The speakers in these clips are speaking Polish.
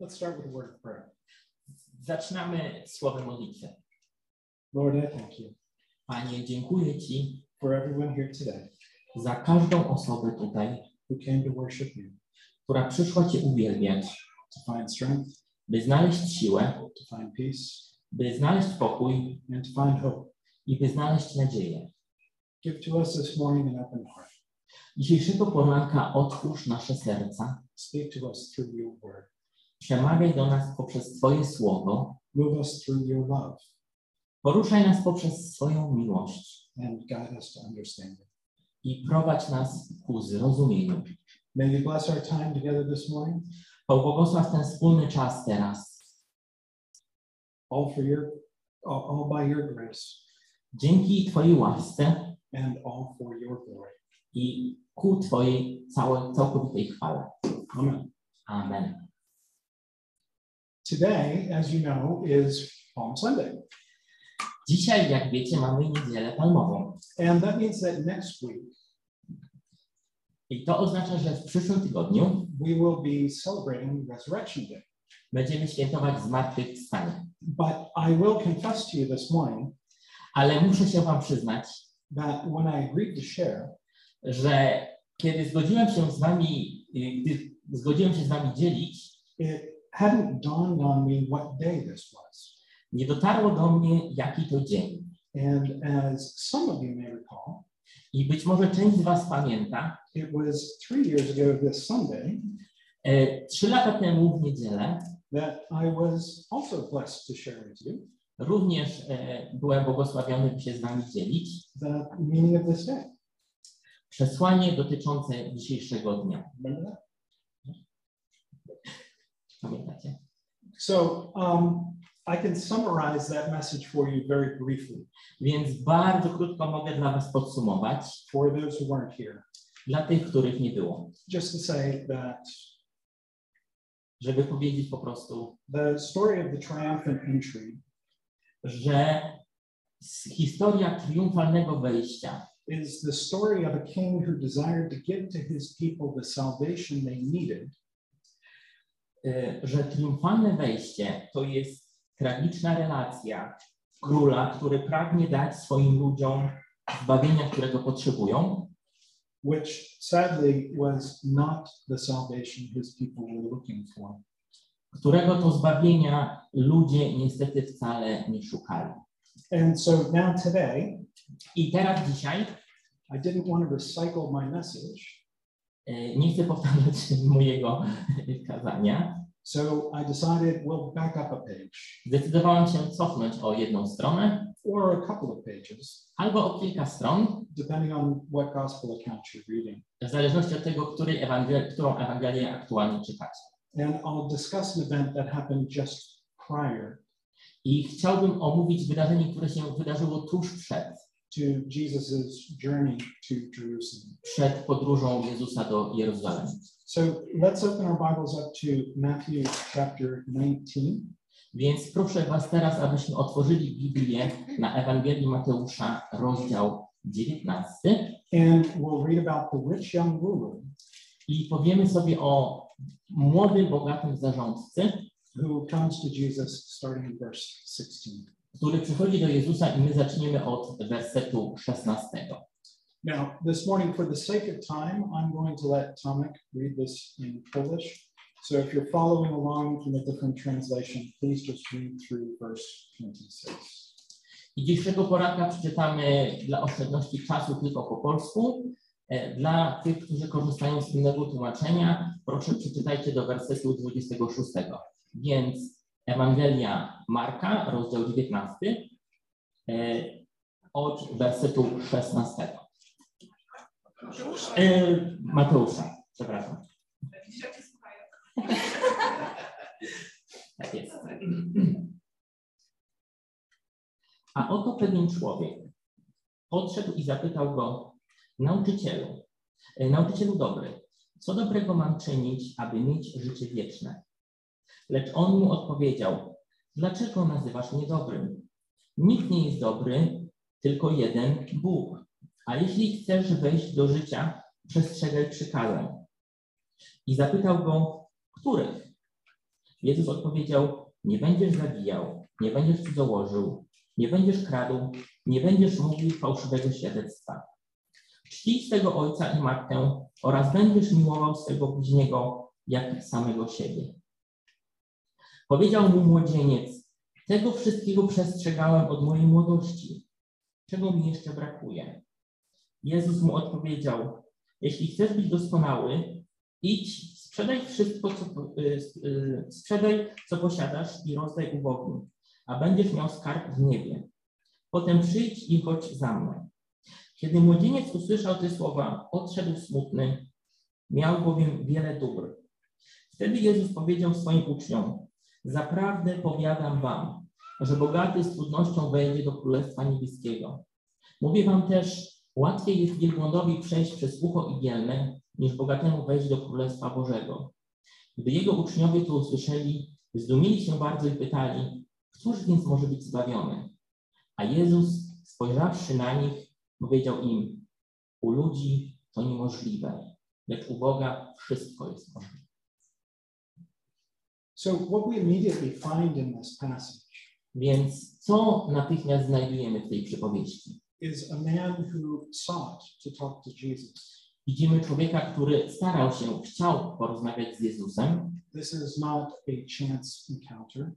Let's start with a word of prayer. Zaczynamy słowem modlitwy. Lord, I thank you Panie, dziękuję Ci for everyone here today za każdą osobę tutaj, who came to worship you, która przyszła Cię uwielbiać, to find strength, by znaleźć siłę, to find peace, by znaleźć pokój and to find hope. i by znaleźć nadzieję. Give to us this morning an open heart. Dzisiejszego poranka otwórz nasze serca, Speak to us through your word. Przemawiaj do nas poprzez Twoje słowo, Move us through your love poruszaj nas poprzez swoją miłość and guide us to understanding. i prowadź nas ku zrozumieniu. May you bless our time together this morning, Pobłogosław ten wspólny czas teraz. all for your, all, all by your grace Dzięki Twojej łasce and all for your glory. i ku Twojej całej, całkowitej chwale. Amen. Amen. Today, as you know, is Palm Sunday. Dzisiaj, jak wiecie, mamy niedzielę palmową. And that means that next week I to oznacza, że w przyszłym tygodniu we will be celebrating Resurrection Day. będziemy świętować zmartwychwstanie. But I will confess to you this morning Ale muszę się Wam przyznać, that when I agreed to share, że kiedy zgodziłem się z Wami, y, gdy zgodziłem się z Wami dzielić, it hadn't dawned on me what day this was. nie dotarło do mnie, jaki to dzień. And as some of you may recall, I być może część z Was pamięta, it was three years ago this Sunday e, trzy lata temu w niedzielę that I was also blessed to share with you również e, byłem błogosławiony, by się z Wami dzielić. the meaning of this day. Przesłanie dotyczące dzisiejszego dnia. Remember that? Pamiętacie? So um, I can summarize that message for you very briefly Więc bardzo krótko mogę dla Was podsumować, for those who weren't here. dla tych, których nie było. Just to say that Żeby powiedzieć po prostu, the story of the triumphant entry że historia triumfalnego wejścia is the story of a king who desired to give to his people the salvation they needed, że triumfalne wejście to jest tragiczna relacja króla, który pragnie dać swoim ludziom zbawienia, którego potrzebują, which sadly was not the salvation his people were looking for. którego to zbawienia ludzie niestety wcale nie szukali. And so now today, I teraz dzisiaj I didn't want to recycle my message, nie chcę powtarzać mojego kazania. so I decided we'll back up a page Zdecydowałem się cofnąć o jedną stronę or a couple of pages, albo o kilka stron, depending on what gospel account you're reading. w zależności od tego, który ewangel- którą Ewangelię aktualnie czytacie. And I'll discuss an event that happened just prior I chciałbym omówić wydarzenie, które się wydarzyło tuż przed, to Jesus's journey to Jerusalem. przed podróżą Jezusa do Jerozolimy. So let's open our Bibles up to Matthew chapter 19. Więc proszę Was teraz, abyśmy otworzyli Biblię na Ewangelii Mateusza, rozdział 19 And we'll read about the rich young ruler i powiemy sobie o młodym, bogatym zarządcy, who comes to Jesus starting in verse 16. który przychodzi do Jezusa i my zaczniemy od wersetu 16. Now, this morning, for the sake of time, I'm going to let Tomek read this in Polish. So if you're following along from a different translation, please just read through verse 26. I dzisiejszego poranka przeczytamy dla oszczędności czasu tylko po polsku. E, Dla tych, którzy korzystają z innego tłumaczenia, proszę przeczytajcie do wersetu 26. Więc Ewangelia Marka, rozdział 19, e, od wersetu 16. E, Mateusza, przepraszam. Tak jest. A oto pewien człowiek podszedł i zapytał go, nauczycielu, e, nauczycielu dobry, co dobrego mam czynić, aby mieć życie wieczne? Lecz on mu odpowiedział, dlaczego nazywasz mnie dobrym? Nikt nie jest dobry, tylko jeden Bóg. A jeśli chcesz wejść do życia, przestrzegaj przykazań. I zapytał go, których? Jezus odpowiedział, nie będziesz zabijał, nie będziesz cudzołożył, nie będziesz kradł, nie będziesz mówił fałszywego świadectwa. Czcij swego ojca i matkę oraz będziesz miłował swego bliźniego jak samego siebie. Powiedział mu młodzieniec, tego wszystkiego przestrzegałem od mojej młodości. Czego mi jeszcze brakuje? Jezus mu odpowiedział, jeśli chcesz być doskonały, idź, sprzedaj wszystko, co, y, y, sprzedaj, co posiadasz i rozdaj ubogim, a będziesz miał skarb w niebie. Potem przyjdź i chodź za mną. Kiedy młodzieniec usłyszał te słowa, odszedł smutny, miał bowiem wiele dóbr. Wtedy Jezus powiedział swoim uczniom, zaprawdę powiadam wam, że bogaty z trudnością wejdzie do Królestwa Niebieskiego. Mówię wam też, łatwiej jest wielbłądowi przejść przez ucho igielne, niż bogatemu wejść do Królestwa Bożego. Gdy jego uczniowie to usłyszeli, zdumili się bardzo i pytali, któż więc może być zbawiony? A Jezus, spojrzawszy na nich, powiedział im, u ludzi to niemożliwe, lecz u Boga wszystko jest możliwe. So, what we immediately find in this passage Więc co natychmiast znajdujemy w tej przypowieści? is a man who sought to talk to Jesus. Widzimy człowieka, który starał się, chciał porozmawiać z Jezusem This is not a chance encounter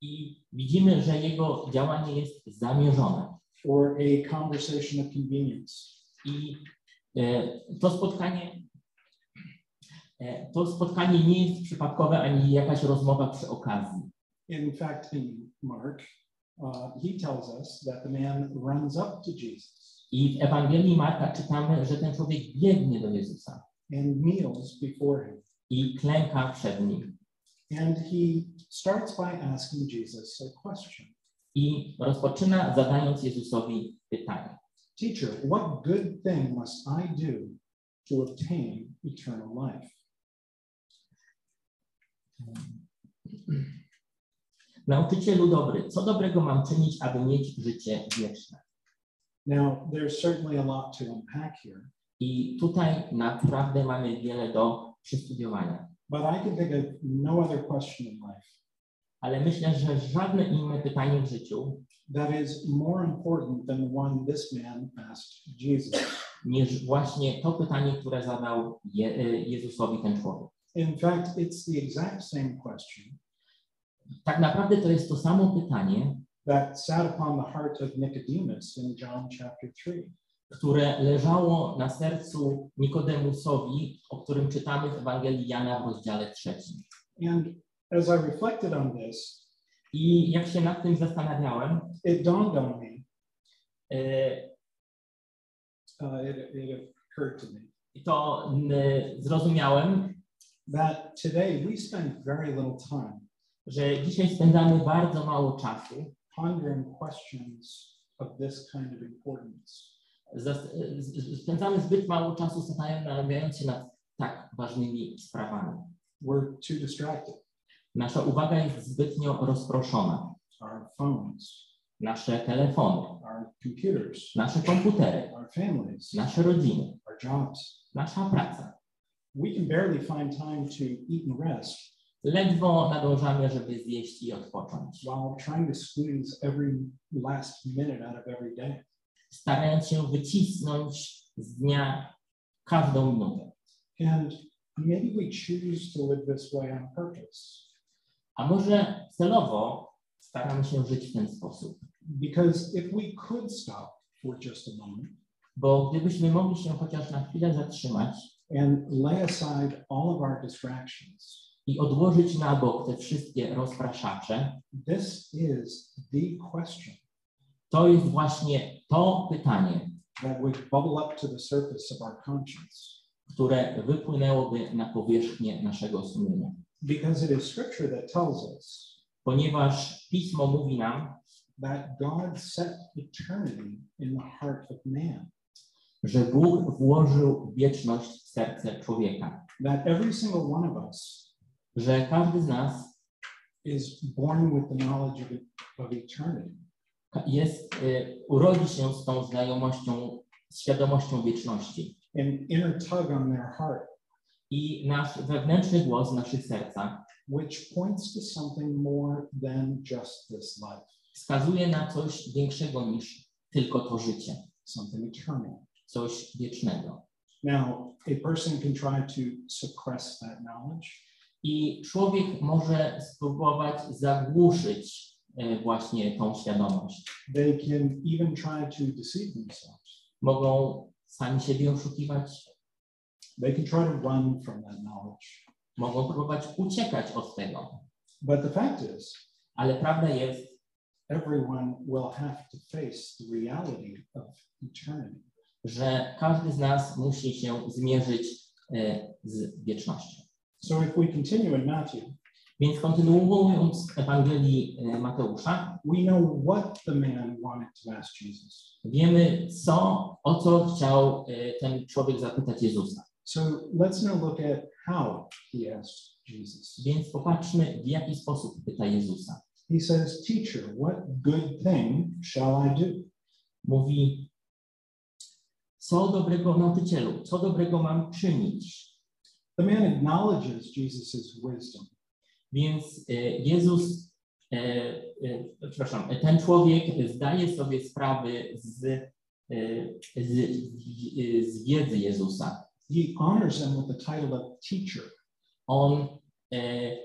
i widzimy, że jego działanie jest zamierzone. or a conversation of convenience. I e, to spotkanie, to spotkanie nie jest przypadkowe ani jakaś rozmowa przy okazji. In fact, in Mark, uh, he tells us that the man runs up to Jesus I w Ewangelii Marka czytamy, że ten człowiek biegnie do Jezusa and kneels before him. i klęka przed nim. And he starts by asking Jesus a question I rozpoczyna zadając Jezusowi pytanie. Teacher, what good thing must I do to obtain eternal life? Nauczycielu dobry, co dobrego mam czynić, aby mieć życie wieczne? Now, there's certainly a lot to unpack here, I tutaj naprawdę mamy wiele do przystudiowania. but I can think of no other question in life Ale myślę, że żadne inne pytanie w życiu that is more important than the one this man asked Jesus. niż właśnie to pytanie, które zadał Je y, Jezusowi ten człowiek. In fact, it's the exact same question Tak naprawdę to jest to samo pytanie, that sat upon the heart of Nicodemus in John chapter 3. które leżało na sercu Nikodemusowi, o którym czytamy w Ewangelii Jana w rozdziale trzecim. And as I reflected on this, I jak się nad tym zastanawiałem, it dawned on me, y, uh, it, it occurred to me, to zrozumiałem, that today we spend very little time że dzisiaj spędzamy bardzo mało czasu pondering questions of this kind of importance. Zas- spędzamy zbyt mało czasu zastanawiając się nad tak ważnymi sprawami. We're too distracted. Nasza uwaga jest zbytnio rozproszona. Our phones, Nasze telefony, our computers, nasze komputery, our families, nasze rodziny, our jobs. nasza praca. We can barely find time to eat and rest Ledwo nadążamy, żeby zjeść i odpocząć, while trying to squeeze every last minute out of every day. starając się wycisnąć z dnia każdą minutę. And maybe we choose to live this way on purpose A może celowo staramy się żyć w ten sposób? because if we could stop for just a moment Bo gdybyśmy mogli się chociaż na chwilę zatrzymać and lay aside all of our distractions, i odłożyć na bok te wszystkie rozpraszacze, this is the question to jest właśnie to pytanie, that would bubble up to the surface of our conscience. które wypłynęłoby na powierzchnię naszego sumienia. because it is scripture that tells us Ponieważ Pismo mówi nam, that God set eternity in the heart of man, że Bóg włożył wieczność w serce człowieka, that every single one of us że każdy z nas is born with the knowledge of, of eternity. jest, y, urodzi się z tą znajomością, z świadomością wieczności. An inner tug on their heart I nasz wewnętrzny głos w naszych sercach which points to something more than just this life, Wskazuje na coś większego niż tylko to życie, something eternal. Coś wiecznego. Now, a person can try to suppress that knowledge, I człowiek może spróbować zagłuszyć e, właśnie tą świadomość. they can even try to deceive themselves. Mogą sami siebie oszukiwać, They can try to run from that knowledge. mogą próbować uciekać od tego. But the fact is, Ale prawda jest, everyone will have to face the reality of eternity. Że każdy z nas musi się zmierzyć e, z wiecznością. So if we continue in Matthew, Więc kontynuując Ewangelii e, Mateusza, we know what the man wanted to ask Jesus. wiemy, co, o co chciał e, ten człowiek zapytać Jezusa. So let's now look at how he asked Jesus. Więc popatrzmy, w jaki sposób pyta Jezusa. He says, Teacher, what good thing shall I do? Mówi, co dobrego nauczycielu, co dobrego mam czynić? The man acknowledges Jesus' wisdom. Więc e, Jezus, e, e, przepraszam, ten człowiek zdaje sobie sprawy z, e, z, z wiedzy Jezusa. He honors him with the title of teacher. On e,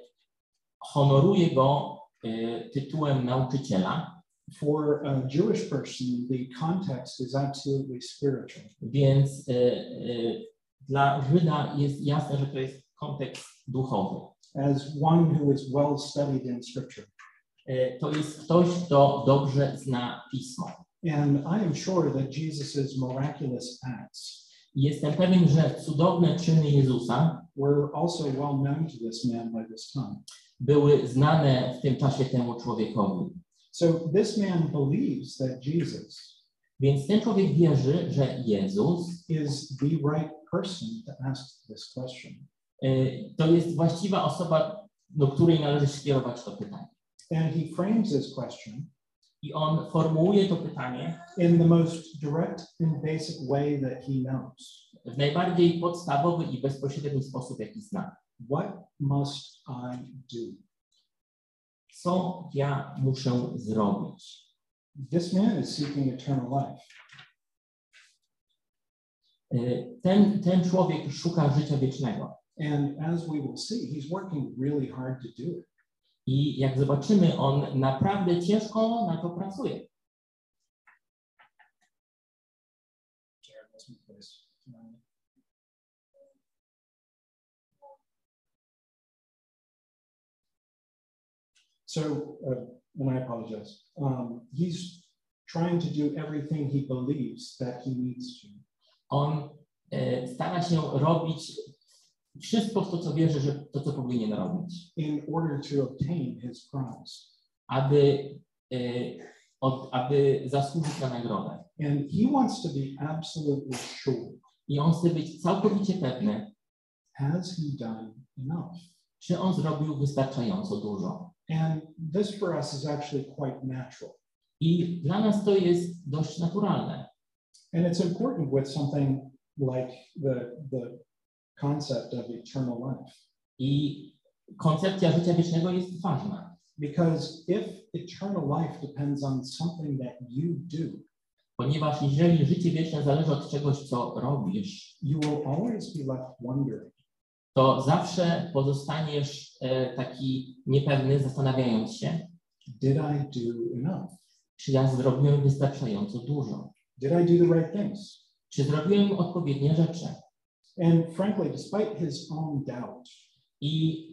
honoruje go e, tytułem nauczyciela, For a Jewish person, the context is absolutely spiritual. więc e, e, dla Żyda jest jasne, że to jest kontekst duchowy. As one who is well studied in scripture. E, to jest ktoś, kto dobrze zna pismo. And I am sure that Jesus' miraculous acts Jestem pewien, że cudowne czyny Jezusa were also well known to this man by this time. były znane w tym czasie temu człowiekowi. So this man believes that Jesus Więc ten człowiek wierzy, że Jezus is the right person to ask this question. e, to jest właściwa osoba, do której należy skierować to pytanie. And he frames this question I on formułuje to pytanie in the most direct and basic way that he knows. w najbardziej podstawowy i bezpośredni sposób, jaki zna. What must I do? Co ja muszę zrobić? This man is seeking eternal life. E, Ten, ten człowiek szuka życia wiecznego. And as we will see, he's working really hard to do it. I jak zobaczymy, on naprawdę ciężko na to pracuje. Jared, let's move So, uh, and I apologize. Um, he's trying to do everything he believes that he needs to. On e, stara się robić wszystko w to, co wierzy, że to, co powinien robić, in order to obtain his prize. aby, e, od, aby zasłużyć na nagrodę. And he wants to be absolutely sure I on chce być całkowicie pewny, has he done enough? czy on zrobił wystarczająco dużo. And this for us is actually quite natural. I dla nas to jest dość naturalne. And it's important with something like the, the concept of eternal life. I koncepcja życia wiecznego jest ważna, Because if eternal life depends on something that you do, ponieważ jeżeli życie wieczne zależy od czegoś, co robisz, you will always be left wondering to zawsze pozostaniesz e, taki niepewny, zastanawiając się, did I do enough? czy ja zrobiłem wystarczająco dużo, Did I do the right things? czy zrobiłem odpowiednie rzeczy. And frankly, despite his own doubt, I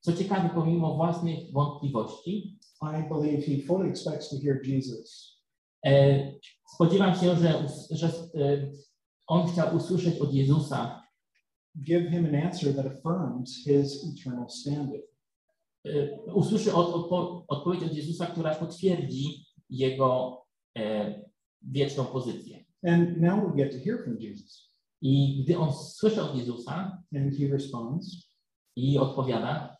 co ciekawe, pomimo własnych wątpliwości, I believe he fully expects to hear Jesus e, spodziewam się, że, że e, on chciał usłyszeć od Jezusa, give him an answer that affirms his eternal standing. e, usłyszy od, odpo, odpowiedź od Jezusa, która potwierdzi jego e, wieczną pozycję. And now we get to hear from Jesus. I gdy on słyszy od Jezusa And he responds, i odpowiada,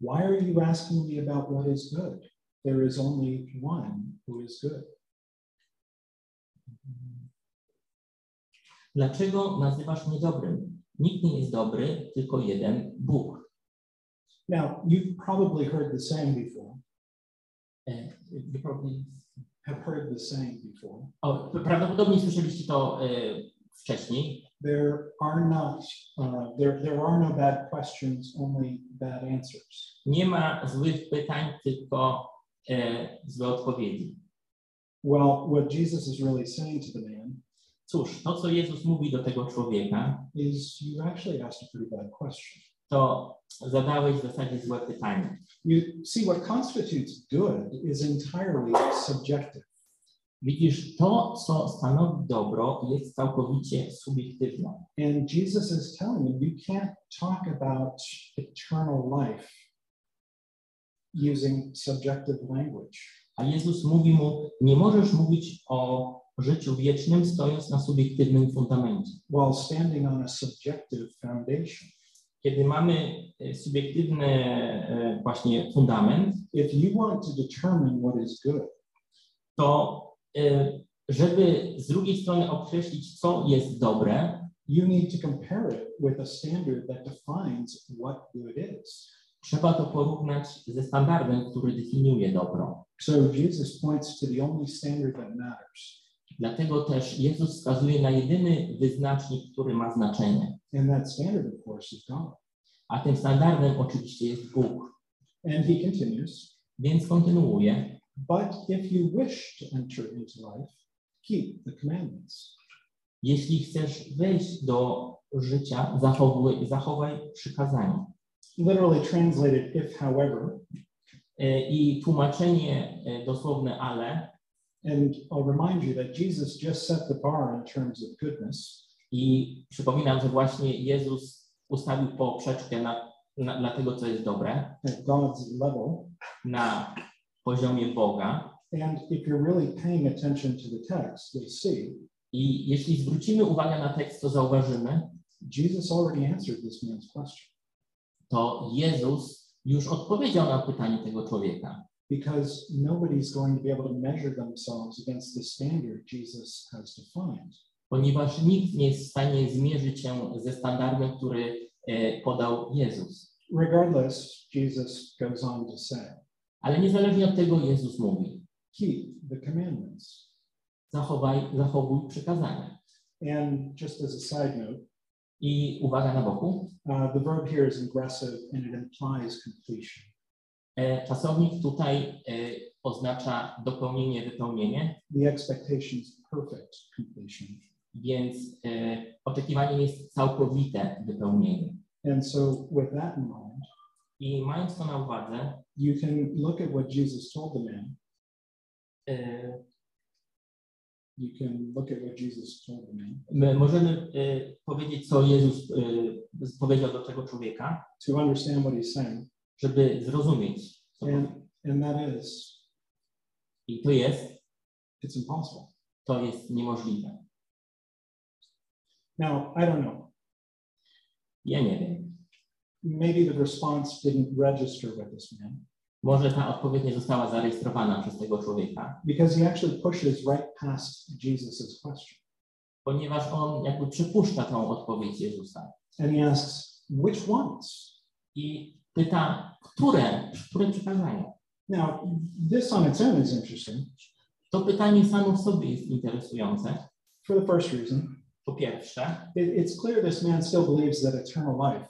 Why are you asking me about what is good? There is only one who is good. dlaczego nazywasz mnie dobrym? Nikt nie jest dobry, tylko jeden Bóg. Now, you've probably heard the saying before, E, wy probably- have heard the saying before. O, prawdopodobnie słyszeliście to e, wcześniej. There are not, uh, there, there are no bad questions, only bad answers. Nie ma złych pytań, tylko e, złe odpowiedzi. Well, what Jesus is really saying to the man Cóż, to co Jezus mówi do tego człowieka, is you actually asked a pretty bad question. to zadałeś w zasadzie złe pytanie. You see, what constitutes good is entirely subjective. Widzisz, to, co stanowi dobro, jest całkowicie subiektywne. And Jesus is telling him you can't talk about eternal life using subjective language. A Jezus mówi mu, nie możesz mówić o życiu wiecznym, stojąc na subiektywnym fundamencie. while standing on a subjective foundation. Kiedy mamy e, subiektywny e, właśnie fundament, If you want to determine what is good, to e, żeby z drugiej strony określić, co jest dobre, you need to compare it with a standard that defines what good is. trzeba to porównać ze standardem, który definiuje dobro. So Jesus points to the only standard that matters, Dlatego też Jezus wskazuje na jedyny wyznacznik, który ma znaczenie. and that standard, of course, is God. A tym standardem oczywiście jest Bóg. And he continues, Więc kontynuuje. but if you wish to enter into life, keep the commandments. Jeśli chcesz wejść do życia, zachowuj, zachowaj przykazania. Literally translated, if however, E, I tłumaczenie e, dosłowne ale and I'll remind you that Jesus just set the bar in terms of goodness. i przypominam, że właśnie Jezus ustawił poprzeczkę na, na, dla tego, co jest dobre, at God's level. na poziomie Boga. And if you're really paying attention to the text, you'll see I jeśli zwrócimy uwagę na tekst, to zauważymy, Jesus already answered this man's question to Jezus już odpowiedział na pytanie tego człowieka, because nobody's going to be able to measure themselves against the standard Jesus has defined. ponieważ nikt nie jest w stanie zmierzyć się ze standardem, który e, podał Jezus. Regardless, Jesus goes on to say, Ale niezależnie od tego Jezus mówi, keep the commandments. zachowaj, zachowuj przykazania. And just as a side note, I uwaga na boku, uh, the verb here is aggressive and it implies completion. E, czasownik tutaj e, oznacza dopełnienie, wypełnienie, The expectation is perfect completion. więc e, oczekiwaniem jest całkowite wypełnienie. And so, with that in mind, I mając to na uwadze, you can look at what Jesus told the man. You can look at what Jesus told the man my możemy e, powiedzieć, co Jezus e, powiedział do tego człowieka, to understand what he's saying. Żeby zrozumieć. And, and that is, I to jest, it's impossible. to jest niemożliwe. Now, I don't know. Ja nie wiem. Maybe the response didn't register with this man Może ta odpowiedź nie została zarejestrowana przez tego człowieka, because he actually pushes right past Jesus's question. ponieważ on jakby przypuszcza tą odpowiedź Jezusa And he asks, which ones? i pyta, które, które przykazania. Now, this on its own is interesting To pytanie samo w sobie jest interesujące. for the first reason. Po pierwsze, It, it's clear this man still believes that eternal life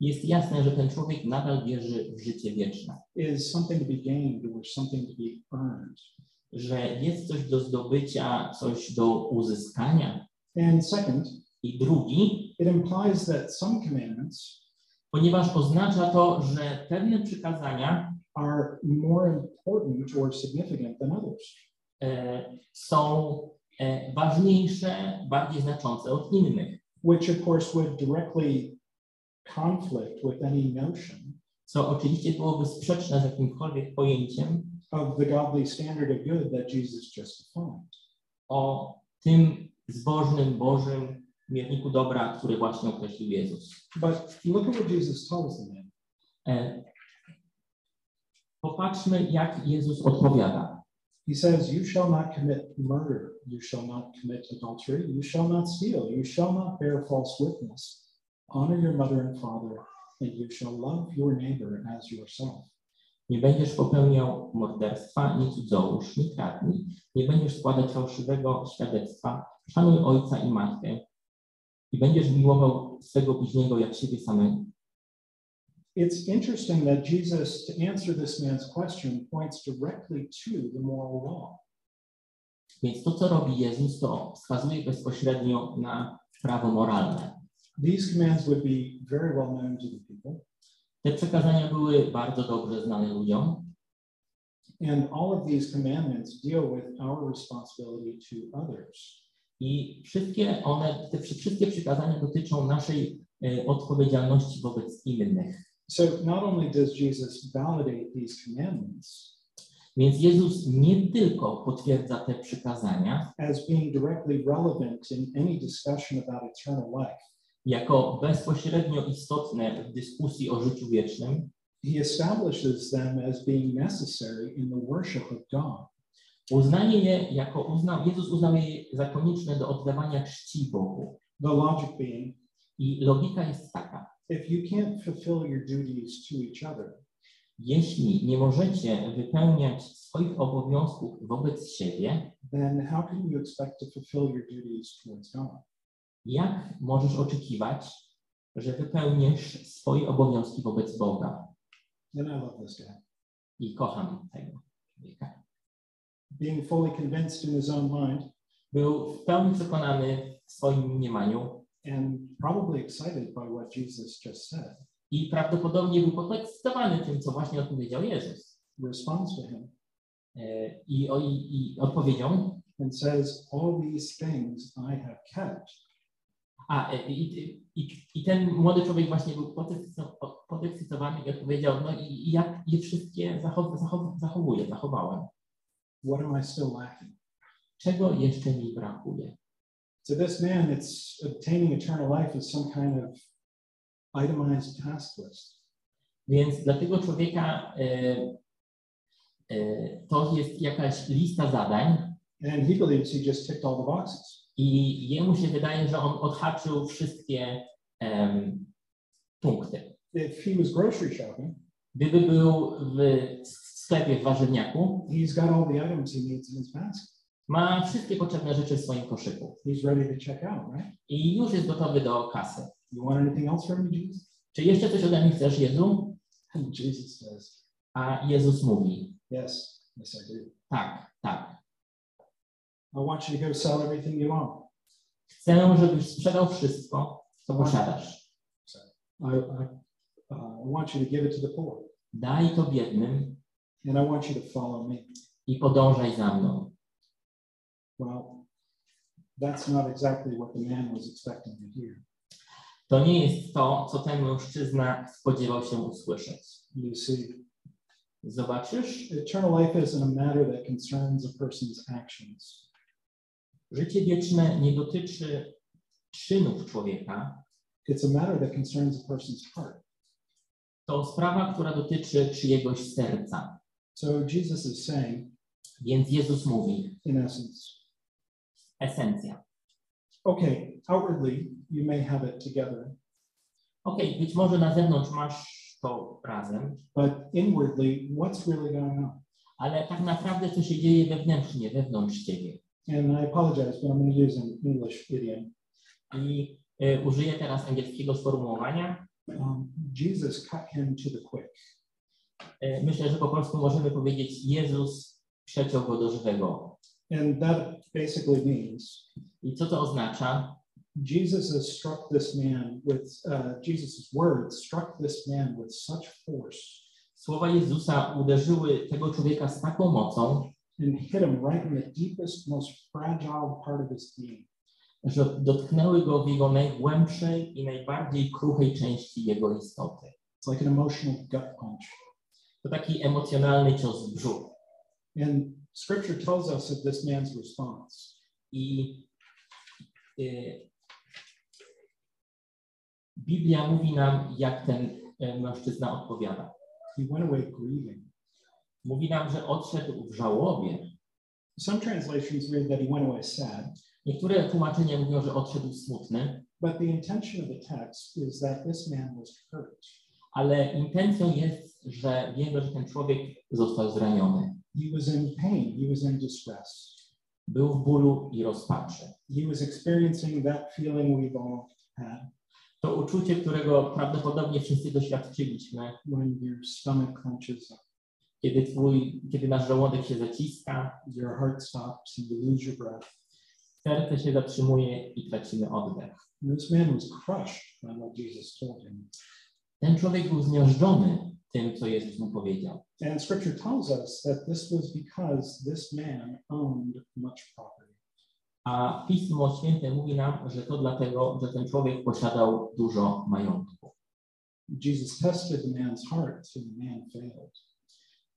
jest jasne, że ten człowiek nadal wierzy w życie wieczne, is something to be gained or something to be earned. że jest coś do zdobycia, coś do uzyskania. And second, I drugi, it implies that some commandments ponieważ oznacza to, że pewne przykazania are more important or significant than others. e, są e, ważniejsze, bardziej znaczące od innych, which of course would directly conflict with any notion co oczywiście byłoby sprzeczne z jakimkolwiek pojęciem of the godly standard of good that Jesus just defined. o tym zbożnym, Bożym mierniku dobra, który właśnie określił Jezus. But look at what Jesus tells the man. E, Popatrzmy, jak Jezus odpowiada. He says, You shall not commit murder, you shall not commit adultery, you shall not steal, you shall not bear false witness. Honor your mother and father, and you shall love your neighbor as yourself. Nie będziesz popełniał morderstwa, ni cudzołóż, ni kradnij. Nie będziesz składać fałszywego świadectwa. Szanuj ojca i matkę. I będziesz miłował swego bliźniego jak siebie samego. It's interesting that Jesus, to answer this man's question, points directly to the moral law. Więc to, co robi Jezus, to wskazuje bezpośrednio na prawo moralne. These commands would be very well known to the people, Te przekazania były bardzo dobrze znane ludziom and all of these commandments deal with our responsibility to others. I wszystkie one, te wszy- wszystkie przykazania dotyczą naszej e, odpowiedzialności wobec innych. So not only does Jesus validate these commandments Więc Jezus nie tylko potwierdza te przykazania as being directly relevant in any discussion about eternal life, jako bezpośrednio istotne w dyskusji o życiu wiecznym, he establishes them as being necessary in the worship of God. Uznaje je jako uznał, Jezus uznał je za konieczne do oddawania czci Bogu. The logic being, I logika jest taka, if you can't fulfill your duties to each other, jeśli nie możecie wypełniać swoich obowiązków wobec siebie, then how can you expect to fulfill your duties towards God? jak możesz oczekiwać, że wypełnisz swoje obowiązki wobec Boga? And I love this guy. I kocham tego człowieka. Being fully convinced in his own mind Był w pełni przekonany w swoim mniemaniu and probably excited by what Jesus just said, i prawdopodobnie był podekscytowany tym, co właśnie odpowiedział Jezus. responds to him E, I, o- i, i odpowiedzią, and says, All these things I have kept. a e, i, i, i ten młody człowiek właśnie był podekscyto- podekscytowany i odpowiedział, no i, i jak je wszystkie zachow, zachow, zachowuję, zachowałem. What am I still lacking? Czego jeszcze mi brakuje? To this man, it's obtaining eternal life is some kind of itemized task list. Więc dla tego człowieka e, e, to jest jakaś lista zadań And he believes he just ticked all the boxes. i jemu się wydaje, że on odhaczył wszystkie em, punkty. If he was grocery shopping, Gdyby był w sklepie w warzywniaku, he's got all the items he needs in his basket. ma wszystkie potrzebne rzeczy w swoim koszyku He's ready to check out, right? i już jest gotowy do kasy. You want anything else from me, Jesus? Czy jeszcze coś ode mnie chcesz, Jezu? And Jesus says, A Jezus mówi, Yes, yes, I do. tak, tak. I want you to go sell everything you own. Chcę, żebyś sprzedał wszystko, co posiadasz. I, I, uh, I want you to give it to the poor, Daj to biednym and I want you to follow me. i podążaj za mną. Well, that's not exactly what the man was expecting to hear. To nie jest to, co ten mężczyzna spodziewał się usłyszeć. You see, Zobaczysz, eternal life isn't a matter that concerns a person's actions. życie wieczne nie dotyczy czynów człowieka, It's a matter that concerns a person's heart. to sprawa, która dotyczy czyjegoś serca. So Jesus is saying, Więc Jezus mówi, in essence, esencja. okay, outwardly you may have it together, Okej, być może na zewnątrz masz to razem, but inwardly, what's really going on? ale tak naprawdę co się dzieje wewnętrznie, wewnątrz ciebie. And I apologize, but I'm going to use an English idiom. I y, użyję teraz angielskiego sformułowania. Um, Jesus cut him to the quick. Y, myślę, że po polsku możemy powiedzieć Jezus przeciął go do żywego. And that basically means I co to oznacza? Jesus has struck this man with, uh, Jesus' words struck this man with such force Słowa Jezusa uderzyły tego człowieka z taką mocą, and hit him right in the deepest, most fragile part of his being. że dotknęły go w jego najgłębszej i najbardziej kruchej części jego istoty. It's like an emotional gut punch. To taki emocjonalny cios w brzuch. And scripture tells us of this man's response. I y, Biblia mówi nam, jak ten y, mężczyzna odpowiada. He went away grieving. Mówi nam, że odszedł w żałobie. Some translations read that he went away sad, Niektóre tłumaczenia mówią, że odszedł smutny, but the intention of the text is that this man was hurt. ale intencją jest, że wiemy, że ten człowiek został zraniony. He was in pain. He was in distress. Był w bólu i rozpaczy. He was experiencing that feeling we've all had To uczucie, którego prawdopodobnie wszyscy doświadczyliśmy, when your stomach clenches up, kiedy, twój, kiedy nasz żołądek się zaciska, your heart stops, and you lose your breath. serce się zatrzymuje i tracimy oddech. And this man was crushed by what Jesus told him. Ten człowiek był zmiażdżony tym, co Jezus mu powiedział. And scripture tells us that this was because this man owned much property. A Pismo Święte mówi nam, że to dlatego, że ten człowiek posiadał dużo majątku. Jesus tested the man's heart, and the man failed.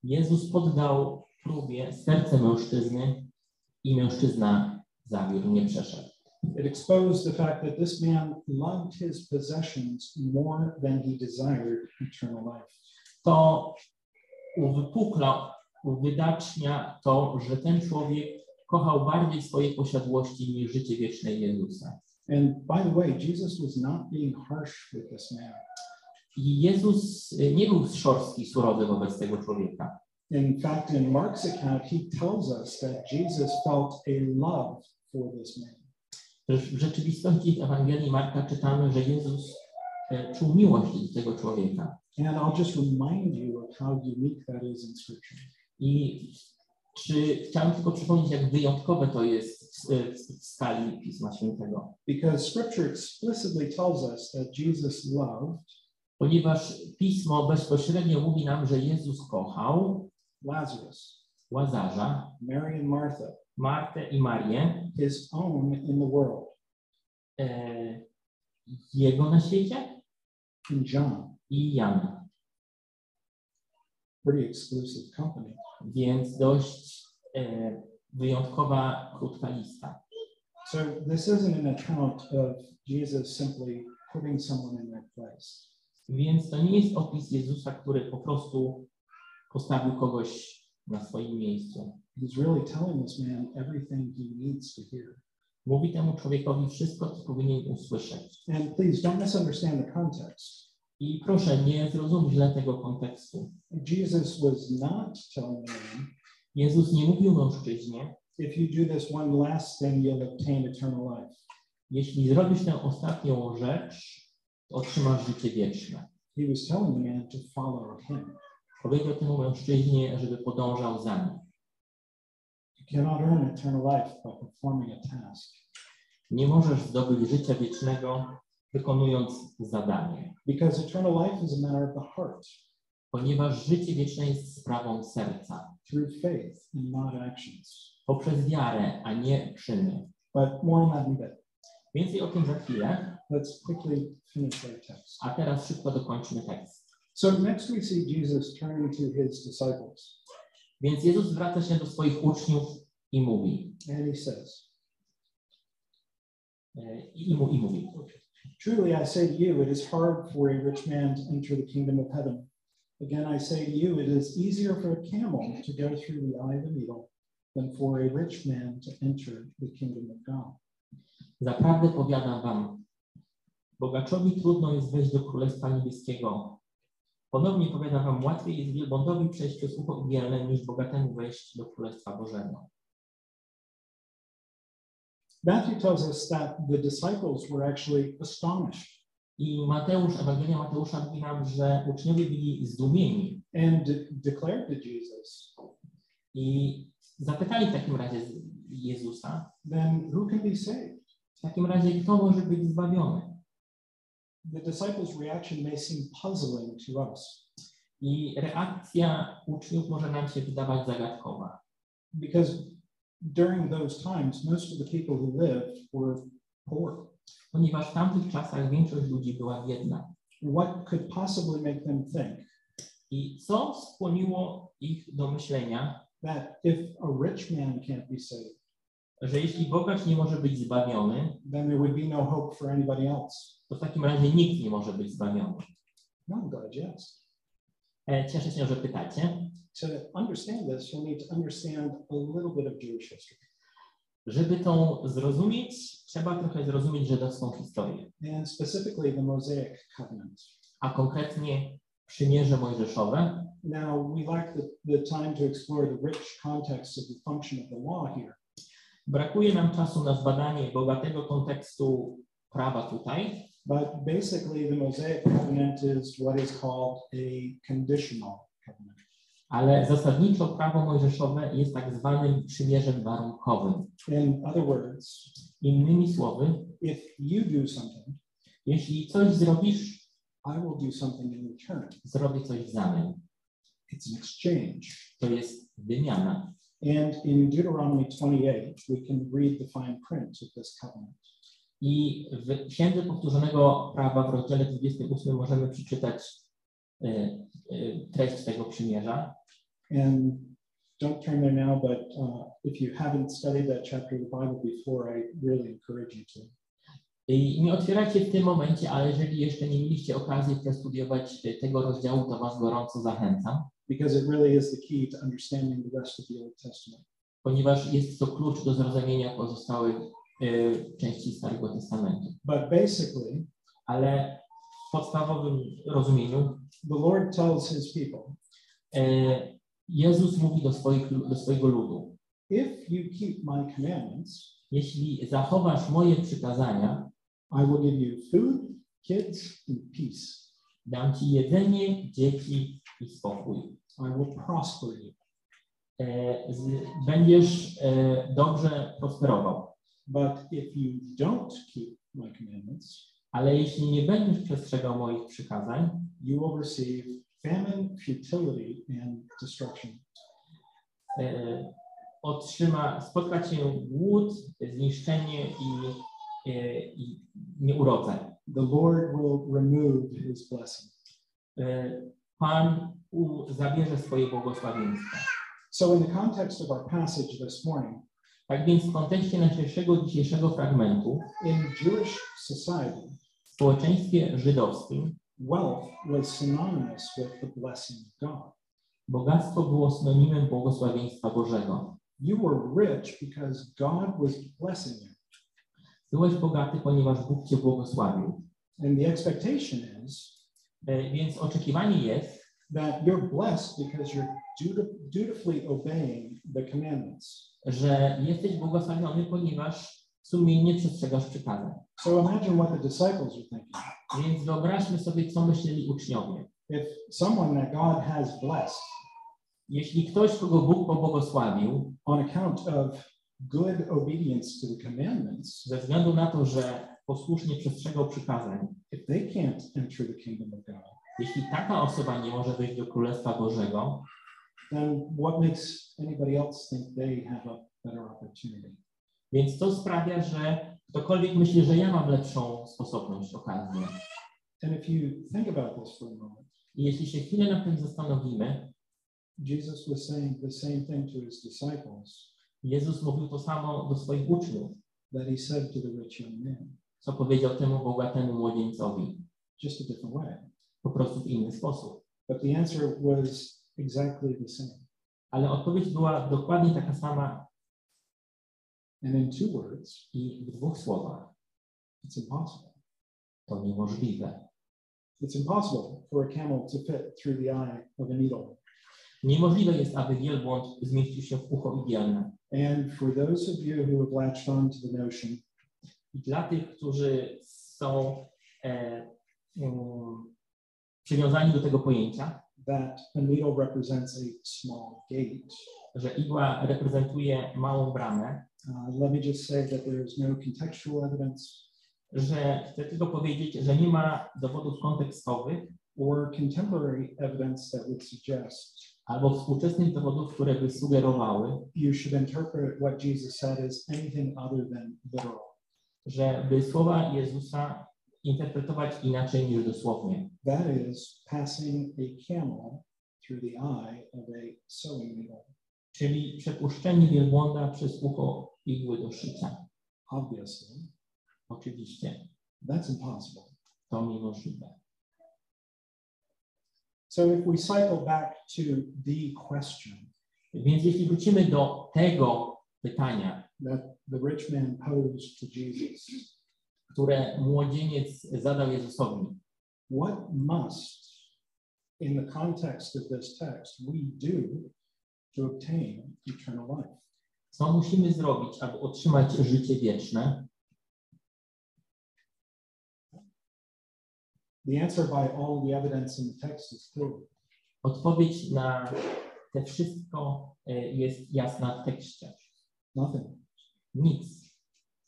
Jezus poddał próbie serce mężczyzny i mężczyzna zawiódł, nie przeszedł. It exposed the fact that this man loved his possessions more than he desired eternal life. To uwypukla, uwydacznia to, że ten człowiek kochał bardziej swoje posiadłości niż życie wieczne Jezusa. And by the way, Jesus was not being harsh with this man. I Jezus y, nie był szorstki, surowy wobec tego człowieka. In fact, in Mark's account, he tells us that Jesus felt a love for this man. W rzeczywistości w Ewangelii Marka czytamy, że Jezus e, czuł miłość do tego człowieka. And I'll just remind you of how unique that is in Scripture. I czy chciałem tylko przypomnieć, jak wyjątkowe to jest w, w, w skali Pisma Świętego. Because Scripture explicitly tells us that Jesus loved Ponieważ Pismo bezpośrednio mówi nam, że Jezus kochał Lazarus, Łazarza, Mary and Martha, Martę i Marię, his own in the world, e, jego na świecie and John, i Jana. pretty exclusive company. Więc dość e, wyjątkowa, krótka lista. So this isn't an account of Jesus simply putting someone in their place. Więc to nie jest opis Jezusa, który po prostu postawił kogoś na swoim miejscu. He's really telling this man everything he needs to hear. Mówi temu człowiekowi wszystko, co powinien usłyszeć. And please don't misunderstand the context. I proszę, nie zrozum źle tego kontekstu. Jesus was not telling man, Jezus nie mówił mężczyźnie, if you do this one last thing, you'll obtain eternal life. jeśli zrobisz tę ostatnią rzecz, to otrzymasz życie wieczne. He was telling the man to follow him. Powiedział temu mężczyźnie, żeby podążał za nim. You cannot earn eternal life by performing a task Nie możesz zdobyć życia wiecznego, wykonując zadanie, because eternal life is a matter of the heart ponieważ życie wieczne jest sprawą serca, through faith and not actions. poprzez wiarę, a nie czyny. But more on that in a bit. Więcej o tym za chwilę, Let's quickly finish our text. a teraz szybko dokończymy tekst. So next we see Jesus turning to his disciples Więc Jezus zwraca się do swoich uczniów i mówi, and he says, e, i, mu- i mówi, Truly I say to you, it is hard for a rich man to enter the kingdom of heaven. Again, I say to you, it is easier for a camel to go through the eye of a needle than for a rich man to enter the kingdom of God. Zaprawdę powiadam wam, bogaczowi trudno jest wejść do Królestwa Niebieskiego. Ponownie powiadam wam, łatwiej jest wielbłądowi przejść przez ucho igielne, niż bogatemu wejść do Królestwa Bożego. Matthew tells us that the disciples were actually astonished I Mateusz, Ewangelia Mateusza mówi nam, że uczniowie byli zdumieni and de- declared to Jesus, i zapytali w takim razie Jezusa, Then who can be saved? w takim razie kto może być zbawiony? The disciples' reaction may seem puzzling to us I reakcja uczniów może nam się wydawać zagadkowa, because during those times, most of the people who lived were poor. ponieważ w tamtych czasach większość ludzi była biedna. What could possibly make them think I co skłoniło ich do myślenia, that if a rich man can't be saved, że jeśli bogacz nie może być zbawiony, then there would be no hope for anybody else? To w takim razie nikt nie może być zbawiony. No, glad you asked. E, Cieszę się, że pytacie. To understand this, you'll need to understand a little bit of Jewish history. Żeby to zrozumieć, trzeba trochę zrozumieć żydowską historię, and specifically the Mosaic covenant. a konkretnie przymierze mojżeszowe. Now, we lack the, the time to explore the rich context of the function of the law here. Brakuje nam czasu na zbadanie bogatego kontekstu prawa tutaj, But basically, the Mosaic covenant is what is called a conditional covenant. ale zasadniczo prawo mojżeszowe jest tak zwanym przymierzem warunkowym. In other words, Innymi słowy, if you do something, jeśli coś zrobisz, I will do something in return. zrobię coś w zamian. It's an exchange. To jest wymiana. And in Deuteronomy 28, we can read the fine print of this covenant. I w Księdze Powtórzonego Prawa w rozdziale 28 możemy przeczytać e, e, treść tego przymierza. And don't turn there now, but uh, if you haven't studied that chapter of the Bible before, I really encourage you to. I nie otwieracie w tym momencie, ale jeżeli jeszcze nie mieliście okazji przestudiować e, tego rozdziału, to Was gorąco zachęcam, because it really is the key to understanding the rest of the Old Testament. ponieważ jest to klucz do zrozumienia pozostałych części Starego Testamentu. But basically, Ale w podstawowym rozumieniu the Lord tells his people, e, Jezus mówi do, swoich, do swojego ludu, if you keep my commandments, jeśli zachowasz moje przykazania, I will give you food, kids, and peace. dam ci jedzenie, dzieci i spokój. I will prosper you. E, z, będziesz e, dobrze prosperował. But if you don't keep my commandments, Ale jeśli nie będziesz przestrzegał moich przykazań, you will receive famine, futility, and destruction. e, otrzyma, spotka cię głód, zniszczenie i, e, i nieurodzaj. The Lord will remove his blessing. E, Pan u, zabierze swoje błogosławieństwo. So, in the context of our passage this morning, Tak więc w kontekście naszego dzisiejszego fragmentu, in Jewish society, w społeczeństwie żydowskim, wealth was synonymous with the blessing of God. bogactwo było synonimem błogosławieństwa Bożego. You were rich because God was blessing you. Byłeś bogaty, ponieważ Bóg cię błogosławił. And the expectation is E, Więc oczekiwanie jest, that you're blessed because you're duti- dutifully obeying the commandments. Że jesteś błogosławiony, ponieważ sumiennie przestrzegasz przykazań. So imagine what the disciples are thinking. Więc wyobraźmy sobie, co myśleli uczniowie. If someone that God has blessed Jeśli ktoś, kogo Bóg pobłogosławił, on account of good obedience to the commandments, ze względu na to, że posłusznie przestrzegał przykazań, if they can't enter the kingdom of God, jeśli taka osoba nie może wejść do Królestwa Bożego, then what makes anybody else think they have a better opportunity? więc to sprawia, że ktokolwiek myśli, że ja mam lepszą sposobność, okazję. And if you think about this for a moment, I jeśli się chwilę nad tym zastanowimy, Jesus was saying the same thing to his disciples Jezus mówił to samo do swoich uczniów, that he said to the rich young man, co powiedział temu bogatemu młodzieńcowi, just a different way. po prostu w inny sposób. But the answer was exactly the same. Ale odpowiedź była dokładnie taka sama And in two words, i w dwóch słowach. it's impossible. To niemożliwe. It's impossible for a camel to fit through the eye of a needle. Niemożliwe jest, aby wielbłąd zmieścił się w ucho igielne. And for those of you who have latched on to the notion I dla tych, którzy są e, um, przywiązani do tego pojęcia, that a needle represents a small gate, że igła reprezentuje małą bramę, uh, let me just say that there is no contextual evidence że chcę tylko powiedzieć, że nie ma dowodów kontekstowych or contemporary evidence that would suggest albo współczesnych dowodów, które by sugerowały, you should interpret what Jesus said as anything other than literal. żeby słowa Jezusa interpretować inaczej niż dosłownie. That is passing a camel through the eye of a sewing needle. Czyli przepuszczenie wielbłąda przez ucho igły do szycia. Obviously, Oczywiście, that's impossible. to niemożliwe. So if we cycle back to the question Więc jeśli wrócimy do tego pytania, that the rich man posed to Jesus, które młodzieniec zadał Jezusowi, what must in the context of this text, we do to obtain eternal life. Co musimy zrobić, aby otrzymać życie wieczne? The answer by all the evidence in the text is clear. Odpowiedź na te wszystko e, jest jasna w tekście. Nothing. Nic.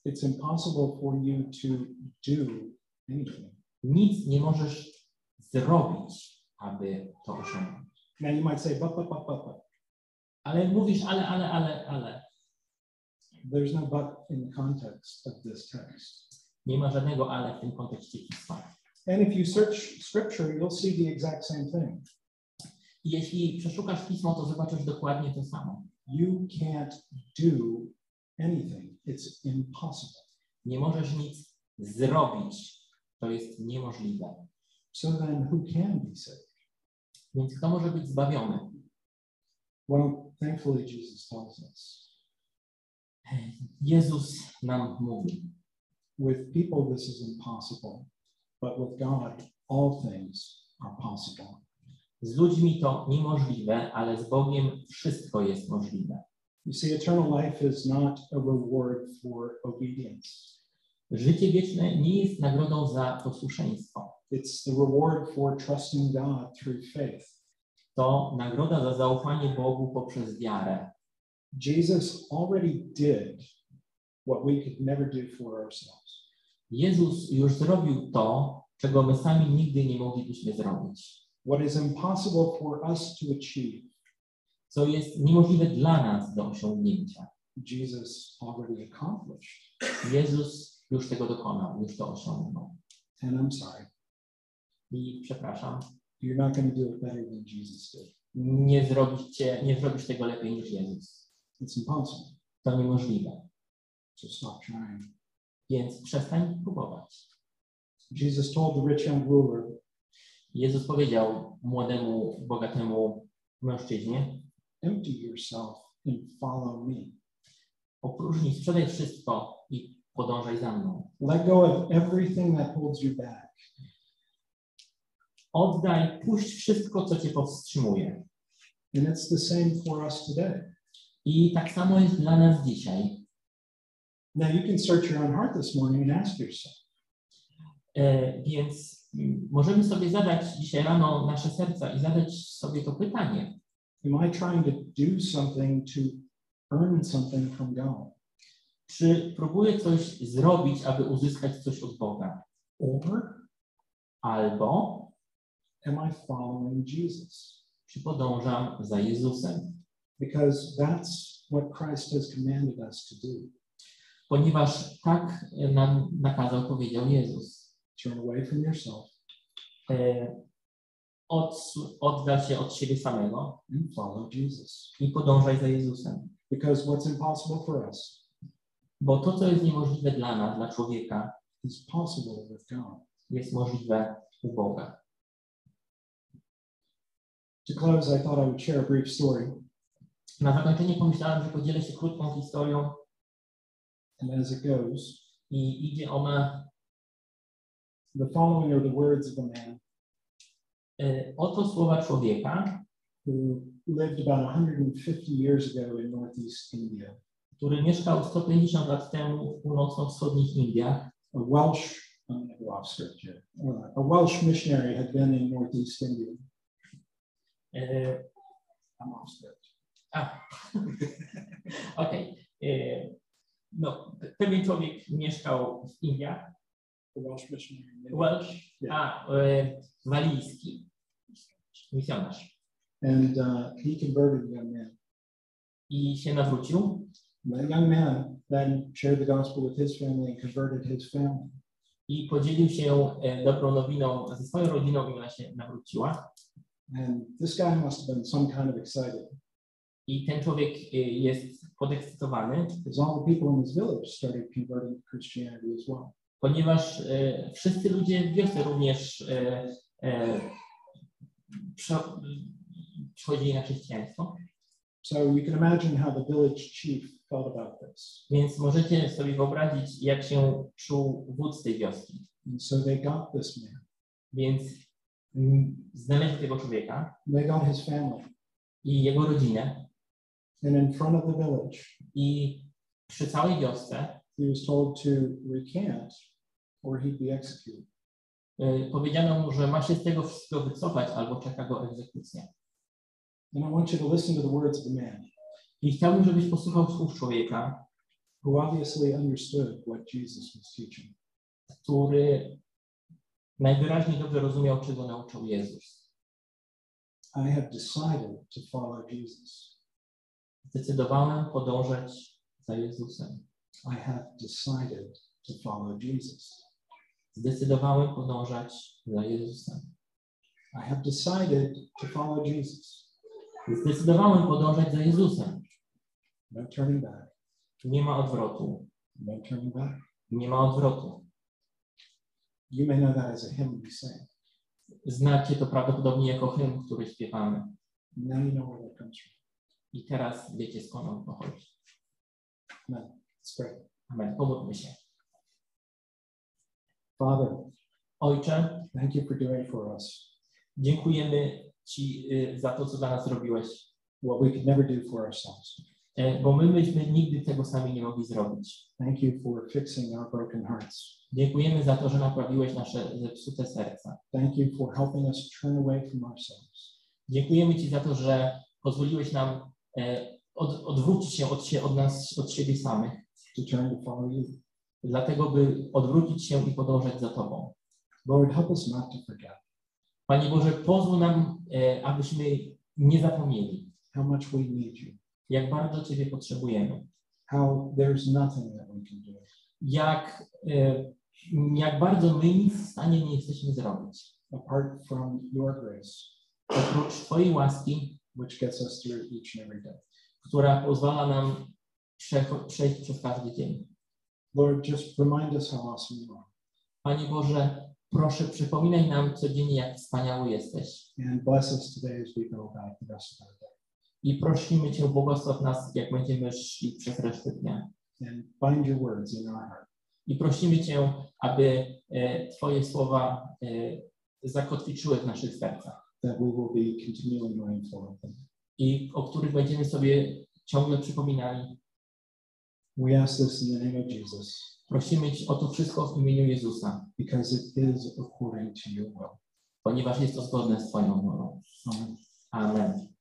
It's impossible for you to do anything. Nic nie możesz zrobić, aby to osiągnąć. Now you might say, but, but, but, but, but. Ale mówisz, ale, ale, ale, ale. There's no but in the context of this text. Nie ma żadnego ale w tym kontekście pisma. And if you search scripture, you'll see the exact same thing. Jeśli przeszukasz pismo, to zobaczysz dokładnie to samo. You can't do anything. It's impossible. Nie możesz nic zrobić. To jest niemożliwe. So then who can be saved? Więc kto może być zbawiony? Well, thankfully, Jesus tells us. Jezus nam mówi. With people, this is impossible, but with God, all things are possible. Z ludźmi to niemożliwe, ale z Bogiem wszystko jest możliwe. You see, eternal life is not a reward for obedience, Życie wieczne nie jest nagrodą za posłuszeństwo. it's the reward for trusting God through faith. To nagroda za zaufanie Bogu poprzez wiarę. Jesus already did what we could never do for ourselves. Jezus już zrobił to, czego my sami nigdy nie moglibyśmy zrobić. What is impossible for us to achieve, Co jest niemożliwe dla nas do osiągnięcia. Jesus already accomplished. Jezus już tego dokonał, już to osiągnął. And I'm sorry, I przepraszam, you're not going to do it better than Jesus did. nie zrobicie, nie zrobisz tego lepiej niż Jezus. It's impossible. To niemożliwe. So stop trying. Więc przestań próbować. Jesus told the rich young ruler, Jezus powiedział młodemu, bogatemu mężczyźnie, empty yourself and follow me. opróżnij, sprzedaj wszystko i podążaj za mną. Let go of everything that holds you back. Oddaj, puść wszystko, co cię powstrzymuje. And it's the same for us today. I tak samo jest dla nas dzisiaj. Now you can search your own heart this morning and ask yourself, E, więc mm, możemy sobie zadać dzisiaj rano nasze serca i zadać sobie to pytanie. Am I trying to do something to earn something from God? Czy próbuję coś zrobić, aby uzyskać coś od Boga? Or Albo am I following Jesus? czy podążam za Jezusem? Because that's what Christ has commanded us to do. Ponieważ tak nam nakazał, powiedział Jezus. Turn away from yourself E, odsu- oddal się od siebie samego and follow Jesus. i podążaj za Jezusem. Because what's impossible for us Bo to, co jest niemożliwe dla nas, dla człowieka, is possible with God. jest możliwe u Boga. To close, I thought I would share a brief story. Na zakończenie pomyślałem, że podzielę się krótką historią And as it goes, i idzie ona the following are the words of a man oto słowa człowieka, who lived about 150 years ago in northeast India. który mieszkał 150 lat temu w północno-wschodnich Indiach. A Welsh, I'm going to go off script here. Uh, a Welsh missionary had been in northeast India. E, I'm off script. A, okej. E, No, pewien człowiek mieszkał w Indiach, Welsh missionary. Welsh, a e, walijski, misjonarz. And uh, he converted young man. I się nawrócił that young man then shared the gospel with his family and converted his family. i podzielił się e, dobrą nowiną ze swoją rodziną i ona się nawróciła. And this guy must have been some kind of excited I ten człowiek e, jest podekscytowany, because all the people in his village started converting to Christianity as well. ponieważ e, wszyscy ludzie w wiosce również e, e, przechodzili na chrześcijaństwo. So you can imagine how the village chief felt about this. Więc możecie sobie wyobrazić, jak się czuł wódz tej wioski. And so they got this man Więc mm, znaleźli tego człowieka They got his family. i jego rodzinę And in front of the village, i przy całej wiosce he was told to recant or he'd be executed. Y, powiedziano mu, że ma się z tego wszystkiego wycofać albo czeka go egzekucja. And I want you to listen to the words of the man I chciałbym, żebyś posłuchał słów człowieka, who obviously understood what Jesus was teaching. który najwyraźniej dobrze rozumiał, czego nauczał Jezus. I have decided to follow Jesus. Zdecydowałem podążać za Jezusem. I have decided to follow Jesus. Zdecydowałem podążać za Jezusem. I have decided to follow Jesus. Zdecydowałem podążać za Jezusem. No turning back. Nie ma odwrotu. No turning back. Nie ma odwrotu. You may know that as a hymn we sing. Znacie to prawdopodobnie jako hymn, który śpiewamy. Now you know where that comes from. I teraz wiecie, skąd on pochodzi. Amen. Amen. Pomódlmy się. Father, Ojcze, thank you for doing for us dziękujemy Ci y, za to, co dla nas zrobiłeś, what we could never do for ourselves. E, bo my byśmy nigdy tego sami nie mogli zrobić. Thank you for fixing our broken hearts. Dziękujemy za to, że naprawiłeś nasze zepsute serca. Thank you for helping us turn away from ourselves Dziękujemy Ci za to, że pozwoliłeś nam e, od, odwrócić się od, się od nas, od siebie samych, to turn to follow you. Dlatego by odwrócić się i podążać za Tobą. Lord, help us not to forget Panie Boże, pozwól nam, e, abyśmy nie zapomnieli, how much we need you, jak bardzo Ciebie potrzebujemy, how there's nothing that we can do jak, e, jak bardzo my nic w stanie nie jesteśmy zrobić. apart from your grace, Oprócz Twojej łaski, which gets us through each and every day. która pozwala nam przecho- przejść przez każdy dzień. Lord, just remind us how awesome you are Panie Boże, proszę przypominaj nam codziennie, jak wspaniały jesteś. and bless us today as we go about the rest of our day. I prosimy Cię, błogosław nas, jak będziemy szli przez resztę dnia. And bind your words in our heart I prosimy Cię, aby e, Twoje słowa e, zakotwiczyły w naszych sercach that we will be continually mindful of them. i o których będziemy sobie ciągle przypominali. We ask this in the name of Jesus Prosimy o to wszystko w imieniu Jezusa, because it is according to your will. ponieważ jest to zgodne z Twoją wolą. Amen.